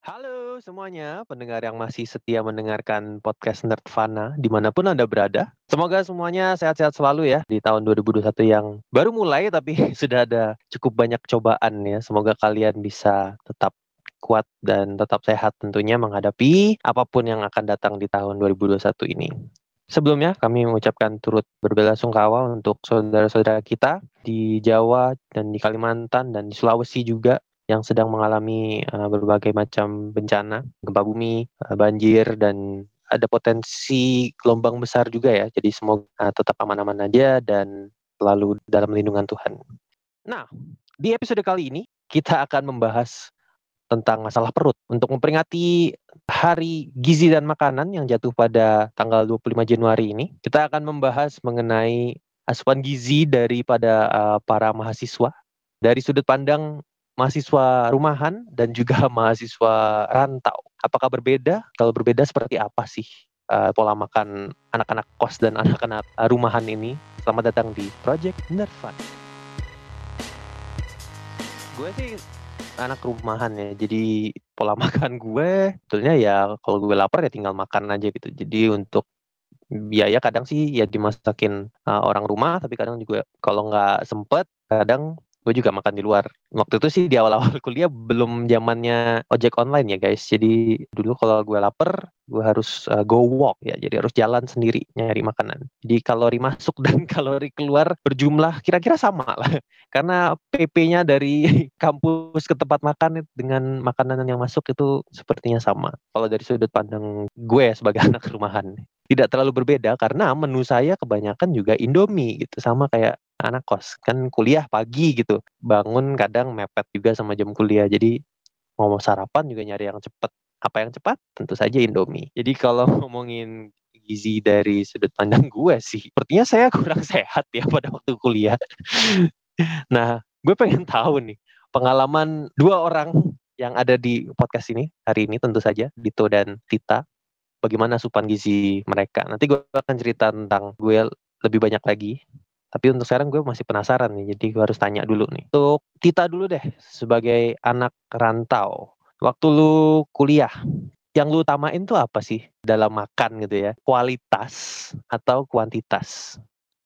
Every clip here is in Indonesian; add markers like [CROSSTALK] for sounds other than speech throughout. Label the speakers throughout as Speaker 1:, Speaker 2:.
Speaker 1: Halo semuanya, pendengar yang masih setia mendengarkan podcast Nerdvana di mana pun Anda berada. Semoga semuanya sehat-sehat selalu ya di tahun 2021 yang baru mulai tapi [LAUGHS] sudah ada cukup banyak cobaan ya. Semoga kalian bisa tetap kuat dan tetap sehat tentunya menghadapi apa pun yang akan datang di tahun 2021 ini. Sebelumnya kami mengucapkan turut berbelasungkawa untuk saudara-saudara kita di Jawa dan di Kalimantan dan di Sulawesi juga yang sedang mengalami uh, berbagai macam bencana, gempa bumi, uh, banjir dan ada potensi gelombang besar juga ya. Jadi semoga uh, tetap aman-aman aja dan selalu dalam lindungan Tuhan. Nah, di episode kali ini kita akan membahas tentang masalah perut untuk memperingati Hari Gizi dan Makanan yang jatuh pada tanggal 25 Januari ini. Kita akan membahas mengenai asupan gizi daripada uh, para mahasiswa dari sudut pandang mahasiswa rumahan dan juga [LAUGHS] mahasiswa rantau. Apakah berbeda? Kalau berbeda seperti apa sih uh, pola makan anak-anak kos dan anak-anak uh, rumahan ini? Selamat datang di Project Nerdfun. Gue sih anak rumahan ya, jadi pola [LAUGHS] makan gue sebetulnya ya kalau gue lapar ya tinggal makan aja gitu. Jadi untuk biaya kadang sih ya dimasakin uh, orang rumah, tapi kadang juga kalau nggak sempet kadang gue juga makan di luar. Waktu itu sih di awal-awal [LAUGHS] kuliah belum zamannya ojek online ya guys. Jadi dulu kalau gue lapar, gue harus uh, go walk ya. Jadi harus jalan sendiri nyari makanan. Jadi kalori masuk [LAUGHS] dan kalori keluar berjumlah kira-kira sama lah. [LAUGHS] Karena PP-nya dari kampus ke tempat makan dengan makanan yang masuk itu sepertinya sama. Kalau dari sudut pandang gue sebagai anak rumahan tidak terlalu berbeda karena menu saya kebanyakan juga Indomie gitu sama kayak anak kos kan kuliah pagi gitu. Bangun kadang mepet juga sama jam kuliah jadi mau sarapan juga nyari yang cepet. Apa yang cepat? Tentu saja Indomie. Jadi kalau [LAUGHS] ngomongin gizi dari sudut pandang gue sih sepertinya saya kurang [LAUGHS] sehat ya pada waktu kuliah. [LAUGHS] Nah gue pengen tahu nih pengalaman dua orang yang ada di podcast ini hari ini tentu saja Dito dan Tita bagaimana asupan gizi mereka? Nanti gue akan cerita tentang gue lebih banyak lagi tapi untuk sekarang gue masih penasaran nih, jadi gue harus tanya dulu nih. Untuk Tita dulu deh, sebagai anak rantau. Waktu lu kuliah, yang lu utamain tuh apa sih dalam makan gitu ya? Kualitas atau kuantitas?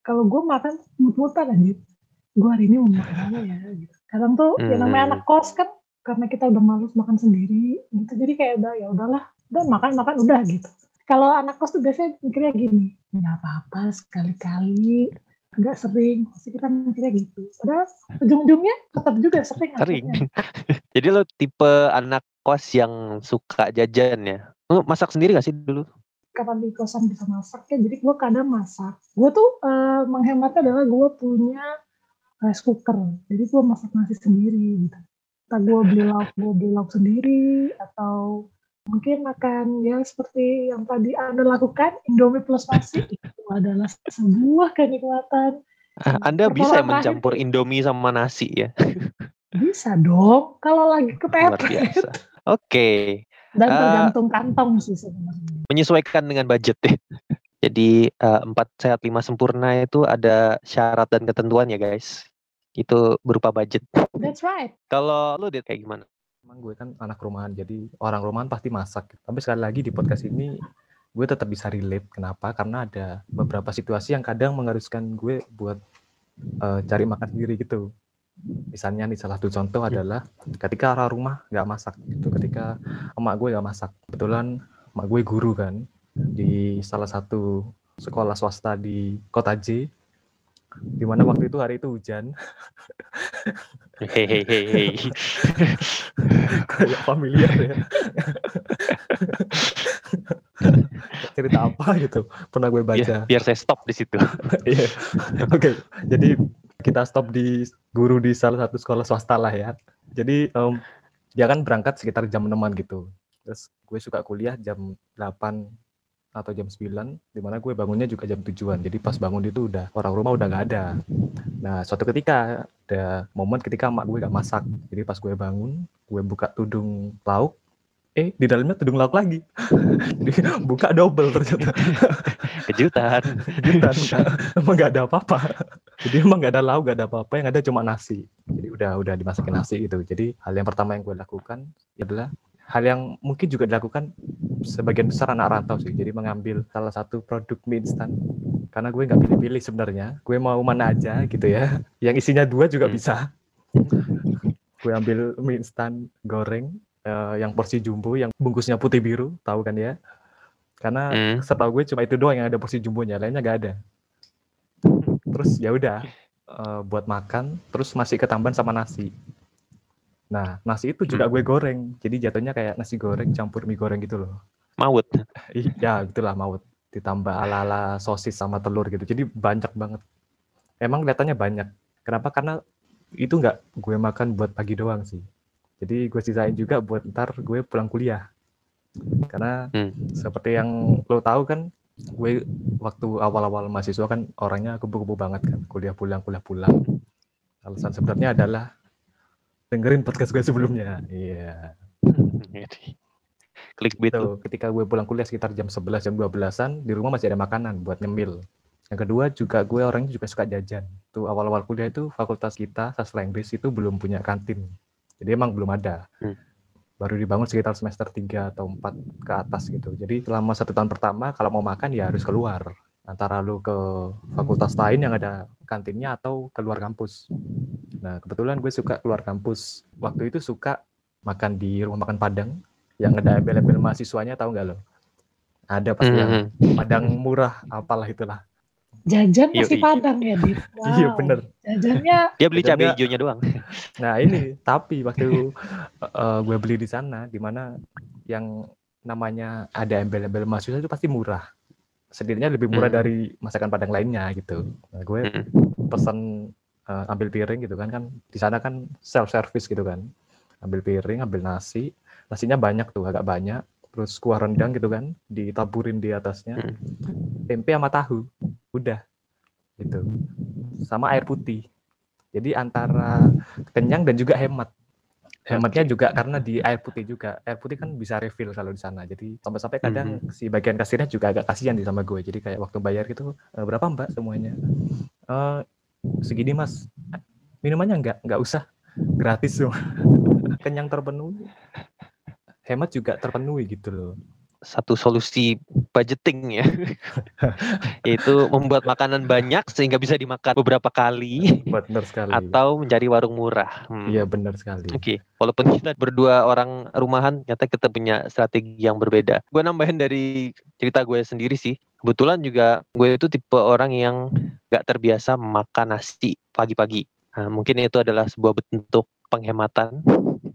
Speaker 2: Kalau gue makan mut-mutan aja. Gue hari ini mau makan [LAUGHS] apa ya gitu. Kadang tuh hmm. ya namanya anak kos kan karena kita udah malus makan sendiri gitu. Jadi kayak udah ya udahlah, udah makan makan udah gitu. Kalau anak kos tuh biasanya mikirnya gini, nggak apa-apa sekali-kali agak sering pasti kita mikirnya gitu. Padahal ujung-ujungnya tetap juga sering
Speaker 1: sering. [LAUGHS] Jadi lo tipe anak kos yang suka jajan ya? Lo masak sendiri gak sih dulu?
Speaker 2: Kapan di kosan bisa masak ya? Jadi gue kadang masak. Gue tuh uh, menghematnya adalah gue punya rice cooker. Jadi gue masak nasi sendiri gitu. Entah gue beli lauk gue beli lauk sendiri atau mungkin akan ya seperti yang tadi Anda lakukan Indomie plus nasi [LAUGHS] itu adalah sebuah kenikmatan.
Speaker 1: Ah, Anda bisa mencampur Indomie sama nasi ya? [LAUGHS]
Speaker 2: Bisa dong, kalau lagi kepepet.
Speaker 1: Oke. Okay.
Speaker 2: Dan uh, tergantung kantong sih sebenarnya.
Speaker 1: Menyesuaikan dengan budget ya. [LAUGHS] Jadi uh, empat sehat lima sempurna itu ada syarat dan ketentuan ya guys. Itu berupa budget.
Speaker 2: That's right.
Speaker 1: Kalau lu dit kayak gimana?
Speaker 3: Emang gue kan anak rumahan, jadi orang rumahan pasti masak. Tapi sekali lagi di podcast ini gue tetap bisa relate. Kenapa? Karena ada beberapa situasi yang kadang mengharuskan gue buat uh, cari makan sendiri gitu. Misalnya nih salah satu contoh adalah ketika orang rumah nggak masak gitu. Ketika emak gue nggak masak. Kebetulan emak gue guru kan di salah satu sekolah swasta di kota J di mana waktu itu hari itu hujan [LAUGHS]
Speaker 1: hehehe [LAUGHS]
Speaker 3: kayak familiar ya. Cerita apa gitu pernah gue baca.
Speaker 1: biar, biar saya stop di situ. [LAUGHS]
Speaker 3: Iya. Oke okay. jadi kita stop di guru di salah satu sekolah swasta lah ya. Jadi um, dia kan berangkat sekitar jam 6 gitu. Terus gue suka kuliah jam 8 atau jam 9 di mana gue bangunnya juga jam tujuan. Jadi pas bangun itu udah orang rumah udah nggak ada. Nah suatu ketika ada momen ketika emak gue gak masak. Jadi pas gue bangun gue buka tudung lauk. Eh di dalamnya tudung lauk lagi. [LAUGHS] Jadi buka double ternyata. [LAUGHS]
Speaker 1: Kejutan.
Speaker 3: Kejutan. Emang gak ada apa-apa. Jadi emang gak ada lauk gak ada apa-apa. Yang ada cuma nasi. Jadi udah udah dimasakin nasi gitu. Jadi hal yang pertama yang gue lakukan adalah hal yang mungkin juga dilakukan sebagian besar anak rantau sih. Jadi mengambil salah satu produk mie instan karena gue nggak pilih-pilih sebenarnya. Gue mau mana aja gitu ya. Yang isinya dua juga
Speaker 1: Hmm.
Speaker 3: bisa. gue ambil mie instan goreng eh, yang porsi jumbo yang bungkusnya putih biru, tahu kan ya? Karena
Speaker 1: Hmm.
Speaker 3: setahu gue cuma itu doang yang ada porsi jumbonya, lainnya nggak ada. Terus ya udah eh, buat makan, terus masih ketambahan sama nasi. Nah, nasi itu juga gue goreng. Jadi jatuhnya kayak nasi goreng campur mie goreng gitu loh.
Speaker 1: Maut. [LAUGHS]
Speaker 3: Ih, ya gitulah maut. Ditambah ala-ala sosis sama telur gitu. Jadi banyak banget. Emang kelihatannya banyak. Kenapa? Karena itu nggak gue makan buat pagi doang sih. Jadi gue sisain juga buat ntar gue pulang kuliah. Karena
Speaker 1: Hmm.
Speaker 3: seperti yang lo tahu kan, gue waktu awal-awal mahasiswa kan orangnya kubu-kubu banget kan. Kuliah pulang, kuliah pulang. Alasan sebenarnya adalah dengerin podcast gue sebelumnya. Iya.
Speaker 1: Clickbait tuh.
Speaker 3: Tuh, ketika gue pulang kuliah sekitar jam 11 jam 12-an di rumah masih ada makanan buat nyemil. Yang kedua juga gue orangnya juga suka jajan. Tuh awal-awal kuliah itu fakultas kita sastra Inggris itu belum punya kantin. Jadi emang belum ada.
Speaker 1: Hmm.
Speaker 3: Baru dibangun sekitar semester 3 atau 4 ke atas gitu. Jadi selama satu tahun pertama kalau mau makan ya harus keluar. Antara lu ke fakultas lain yang ada kantinnya atau keluar kampus. Nah kebetulan gue suka keluar kampus. Waktu itu suka makan di rumah makan Padang yang ada embel-embel mahasiswanya tahu nggak lo? Ada pasti yang
Speaker 1: Mhm.
Speaker 3: Padang murah, apalah itulah.
Speaker 2: Jajan
Speaker 1: Iya,
Speaker 2: masih
Speaker 1: iya.
Speaker 2: padang ya, Dit. [LAUGHS] Wow.
Speaker 3: Iya bener.
Speaker 2: Jajannya [LAUGHS]
Speaker 1: Dia beli cabai hijaunya doang. [LAUGHS]
Speaker 3: Nah ini tapi waktu eh, gue beli di sana, di mana yang namanya ada embel-embel mahasiswa itu pasti murah. Sedikitnya lebih murah
Speaker 1: Hmm.
Speaker 3: dari masakan Padang lainnya gitu. Nah, gue
Speaker 1: Mhm.
Speaker 3: pesan eh, ambil piring gitu kan kan di sana kan self service gitu kan. Ambil piring, ambil nasi, nasinya banyak tuh, agak banyak. Terus kuah rendang gitu kan, ditaburin di atasnya.
Speaker 1: Hmm.
Speaker 3: Tempe sama tahu, udah gitu. Sama air putih. Jadi antara kenyang dan juga hemat. Hematnya juga karena di air putih juga. Air putih kan bisa refill kalau di sana. Jadi sampai-sampai kadang si bagian kasirnya juga agak kasihan di sama gue. Jadi kayak waktu bayar gitu, "Eh, berapa mbak semuanya? "Eh, segini mas. Minumannya enggak, enggak usah. Gratis semua. [LAUGHS] Kenyang terpenuhi. Hemat juga terpenuhi gitu loh.
Speaker 1: Satu solusi budgeting ya. [LAUGHS] Yaitu membuat makanan banyak sehingga bisa dimakan beberapa kali
Speaker 3: Benar sekali.
Speaker 1: atau mencari warung murah. Hmm.
Speaker 3: Iya benar sekali.
Speaker 1: Oke, walaupun kita berdua orang rumahan, nyata kita punya strategi yang berbeda. Gue nambahin dari cerita gue sendiri sih. Kebetulan juga gue itu tipe orang yang gak terbiasa makan nasi pagi-pagi. Nah, mungkin itu adalah sebuah bentuk penghematan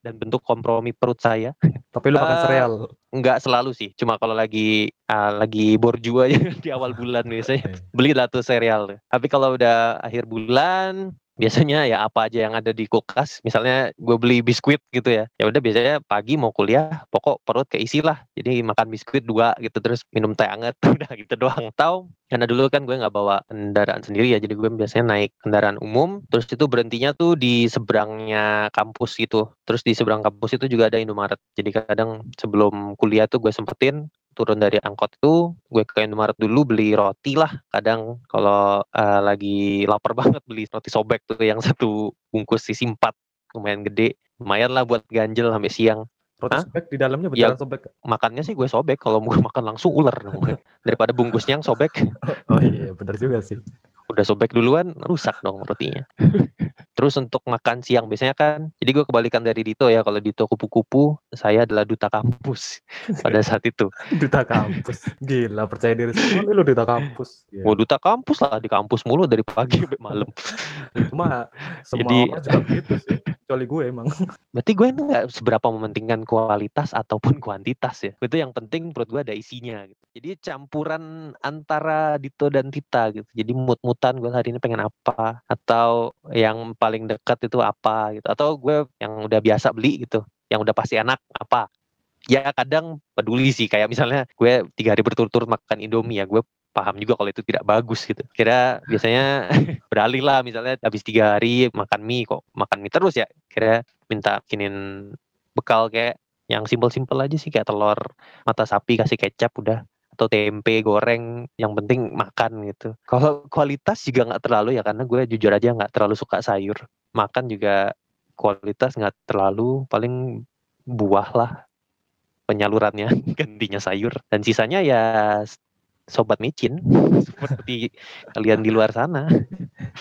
Speaker 1: dan bentuk kompromi perut saya.
Speaker 3: Tapi lu makan
Speaker 1: Eh,
Speaker 3: sereal.
Speaker 1: Nggak selalu sih, cuma kalau lagi ah, lagi borju aja [LAUGHS] di awal bulan biasanya beli lah tuh serial. Tapi kalau udah akhir bulan, biasanya ya apa aja yang ada di kulkas. Misalnya gue beli biskuit gitu ya. Ya udah biasanya pagi mau kuliah, pokok perut keisi lah. Jadi makan biskuit dua gitu terus minum teh anget [LAUGHS] udah gitu doang. Tahu? Karena dulu kan gue nggak bawa kendaraan sendiri ya, jadi gue biasanya naik kendaraan umum. Terus itu berhentinya tuh di seberangnya kampus gitu. Terus di seberang kampus itu juga ada Indomaret. Jadi kadang sebelum kuliah tuh gue sempetin turun dari angkot itu gue ke Indomaret dulu beli roti lah kadang kalau eh, lagi lapar [LAUGHS] banget beli roti sobek tuh yang satu bungkus isi empat lumayan gede lumayan lah buat ganjel sampai siang
Speaker 3: Roti
Speaker 1: Hah?
Speaker 3: sobek di dalamnya
Speaker 1: Ya.
Speaker 3: beneran sobek.
Speaker 1: makannya sih gue sobek kalau mau [LAUGHS] makan langsung ular daripada bungkusnya yang sobek [LAUGHS]
Speaker 3: Oh iya, bener juga sih.
Speaker 1: udah sobek duluan rusak dong rotinya terus untuk makan siang biasanya kan jadi gue kebalikan dari Dito ya kalau Dito kupu-kupu saya adalah duta kampus [LAUGHS] pada saat itu
Speaker 3: Duta kampus. Gila, percaya diri sekali lu duta kampus. Ya.
Speaker 1: mau duta kampus lah di kampus mulu dari pagi sampai malam [LAUGHS]
Speaker 3: Cuma semua
Speaker 1: Jadi-
Speaker 3: orang juga begitu sih. Kecuali gue emang. [LAUGHS]
Speaker 1: Berarti gue nggak seberapa mementingkan kualitas ataupun kuantitas ya. Itu yang penting menurut gue ada isinya gitu. Jadi campuran antara Dito dan Tita gitu. Jadi mut-mutan gue hari ini pengen apa atau yang paling dekat itu apa gitu. Atau gue yang udah biasa beli gitu. Yang udah pasti enak apa. Ya kadang peduli sih kayak misalnya gue tiga hari berturut-turut makan Indomie ya gue paham juga kalau itu tidak bagus gitu. Kira biasanya [LAUGHS] beralih lah misalnya habis tiga hari makan mie kok makan mie terus ya. Kira minta bikinin bekal kayak yang simpel-simpel aja sih kayak telur mata sapi kasih kecap udah atau tempe goreng yang penting makan gitu. Kalau kualitas juga nggak terlalu ya karena gue jujur aja nggak terlalu suka sayur. Makan juga kualitas nggak terlalu paling buah lah penyalurannya [LAUGHS] gantinya sayur dan sisanya ya sobat micin [LAUGHS] seperti kalian di luar sana.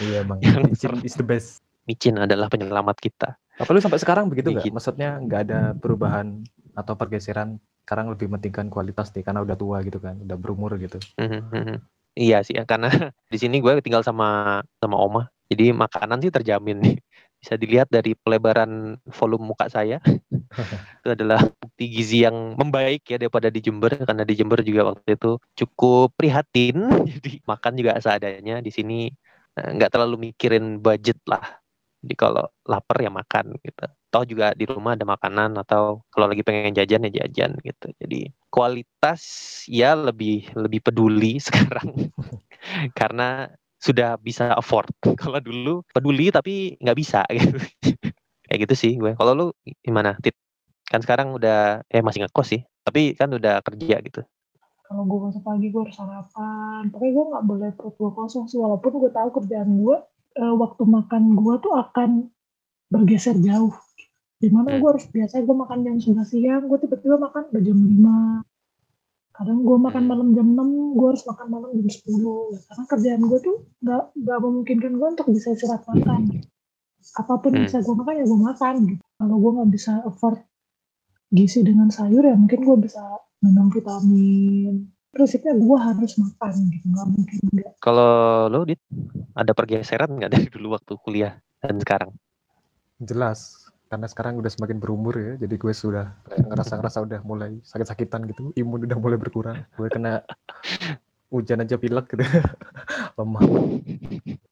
Speaker 3: Iya bang,
Speaker 1: Yang
Speaker 3: micin is the best.
Speaker 1: Micin adalah penyelamat kita.
Speaker 3: Apa lu sampai sekarang begitu nggak? Maksudnya nggak ada perubahan atau pergeseran? Sekarang lebih mementingkan kualitas nih karena udah tua gitu kan, udah berumur gitu.
Speaker 1: Mhm, mhm. Iya sih ya karena [LAUGHS] di sini gue tinggal sama sama oma. Jadi makanan sih terjamin nih. [LAUGHS] Bisa dilihat dari pelebaran volume muka saya. [LAUGHS] itu adalah bukti gizi yang membaik ya daripada di Jember karena di Jember juga waktu itu cukup prihatin. Jadi makan juga seadanya. Di sini eh, nggak terlalu mikirin budget lah. Jadi kalau lapar ya makan gitu. Toh juga di rumah ada makanan atau kalau lagi pengen jajan ya jajan gitu. Jadi kualitas ya lebih lebih peduli [LAUGHS] sekarang karena sudah bisa afford. [LAUGHS] Kalau dulu peduli tapi nggak bisa [LAUGHS] gitu. Kayak gitu sih gue. Kalau lu gimana? Tit? Kan sekarang udah eh masih ngekos sih, tapi kan udah kerja gitu.
Speaker 2: Kalau gue masuk pagi gue harus sarapan. Pokoknya gue nggak boleh perut gue kosong sih. Walaupun gue tahu kerjaan gue eh, waktu makan gue tuh akan bergeser jauh. Di mana
Speaker 1: Hmm.
Speaker 2: gue harus biasa gue makan jam 11 siang, gue tiba-tiba makan udah jam 5. Kadang gue makan
Speaker 1: Hmm.
Speaker 2: malam jam 6, gue harus makan malam jam 10. Karena kerjaan gue tuh nggak nggak memungkinkan gue untuk bisa istirahat makan. Apa pun yang
Speaker 1: Hmm.
Speaker 2: bisa gue makan ya gue makan gitu. Kalau gue nggak bisa afford gizi dengan sayur ya mungkin gue bisa minum vitamin. Prinsipnya gue harus makan gitu, nggak mungkin enggak.
Speaker 1: Kalau lu Dit, ada pergeseran nggak dari dulu waktu kuliah dan sekarang?
Speaker 3: Jelas, karena sekarang udah semakin berumur ya, jadi gue sudah kayak ngerasa-ngerasa [LAUGHS] udah mulai sakit-sakitan gitu, imun udah mulai berkurang. Gue kena hujan aja pilek gitu, [LAUGHS] lemah.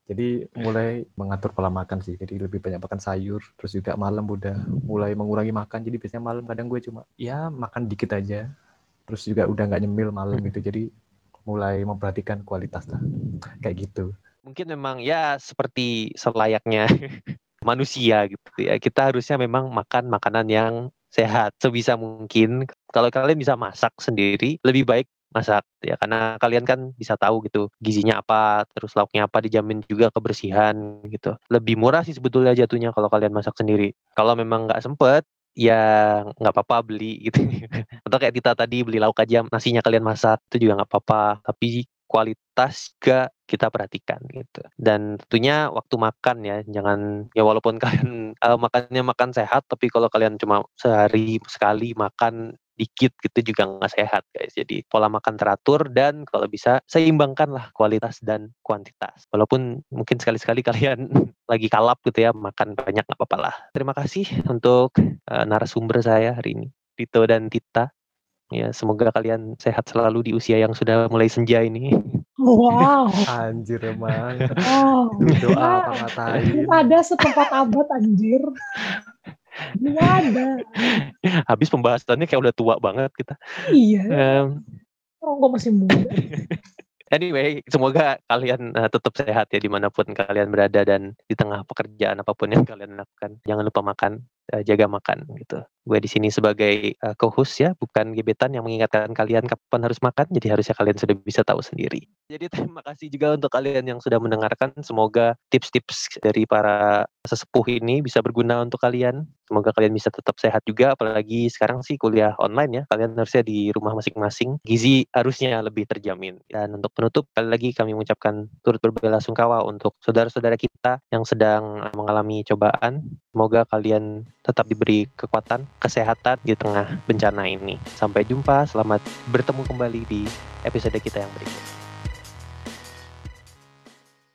Speaker 3: Jadi mulai mengatur pola makan sih, jadi lebih banyak makan sayur, terus juga malam udah mulai mengurangi makan, jadi biasanya malam kadang gue cuma ya makan dikit aja, terus juga udah nggak nyemil malam gitu, jadi mulai memperhatikan kualitas lah, kayak gitu.
Speaker 1: Mungkin memang ya seperti selayaknya [LAUGHS] manusia gitu ya. Kita harusnya memang makan makanan yang sehat sebisa mungkin. Kalau kalian bisa masak sendiri, lebih baik masak ya. Karena kalian kan bisa tahu gitu gizinya apa terus lauknya apa dijamin juga kebersihan gitu. Lebih murah sih sebetulnya jatuhnya kalau kalian masak sendiri. Kalau memang nggak sempet ya nggak apa-apa beli gitu. [LAUGHS] Atau kayak Tita tadi beli lauk aja nasinya kalian masak itu juga nggak apa-apa. Tapi kualitas juga kita perhatikan gitu. Dan tentunya waktu makan ya jangan ya walaupun [LAUGHS] kalian eh, makannya makan sehat tapi kalau kalian cuma sehari sekali makan dikit gitu juga nggak sehat guys. Jadi pola makan teratur dan kalau bisa seimbangkanlah kualitas dan kuantitas. Walaupun mungkin sekali-sekali [LAUGHS] kalian lagi kalap gitu ya makan banyak nggak apa-apa lah. Terima kasih untuk eh, narasumber saya hari ini Tito dan Tita ya semoga kalian sehat selalu di usia yang sudah mulai senja ini
Speaker 2: Wow, [LAUGHS]
Speaker 3: Anjir emang,
Speaker 2: wow.
Speaker 3: doa ngatain.
Speaker 2: Ada setempat abad anjir. Belum ada.
Speaker 1: habis pembahasannya kayak udah tua banget kita
Speaker 2: Iya, orang gue masih muda. [LAUGHS]
Speaker 1: Anyway, semoga kalian eh, tetap sehat ya di mana pun kalian berada dan di tengah pekerjaan apa pun yang kalian lakukan. Jangan lupa makan, eh, jaga makan gitu. Gue di sini sebagai eh, co-host ya, bukan gebetan yang mengingatkan kalian kapan harus makan. Jadi harusnya kalian sudah bisa tahu sendiri. Jadi terima kasih juga untuk kalian yang sudah mendengarkan. Semoga tips-tips dari para sesepuh ini bisa berguna untuk kalian. Semoga kalian bisa tetap sehat juga, apalagi sekarang sih kuliah online ya. Kalian harusnya di rumah masing-masing. Gizi harusnya lebih terjamin. Dan untuk penutup, kali lagi kami mengucapkan turut berbela-sungkawa untuk saudara-saudara kita yang sedang mengalami cobaan. Semoga kalian tetap diberi kekuatan, kesehatan di tengah bencana ini. Sampai jumpa, selamat bertemu kembali di episode kita yang berikut.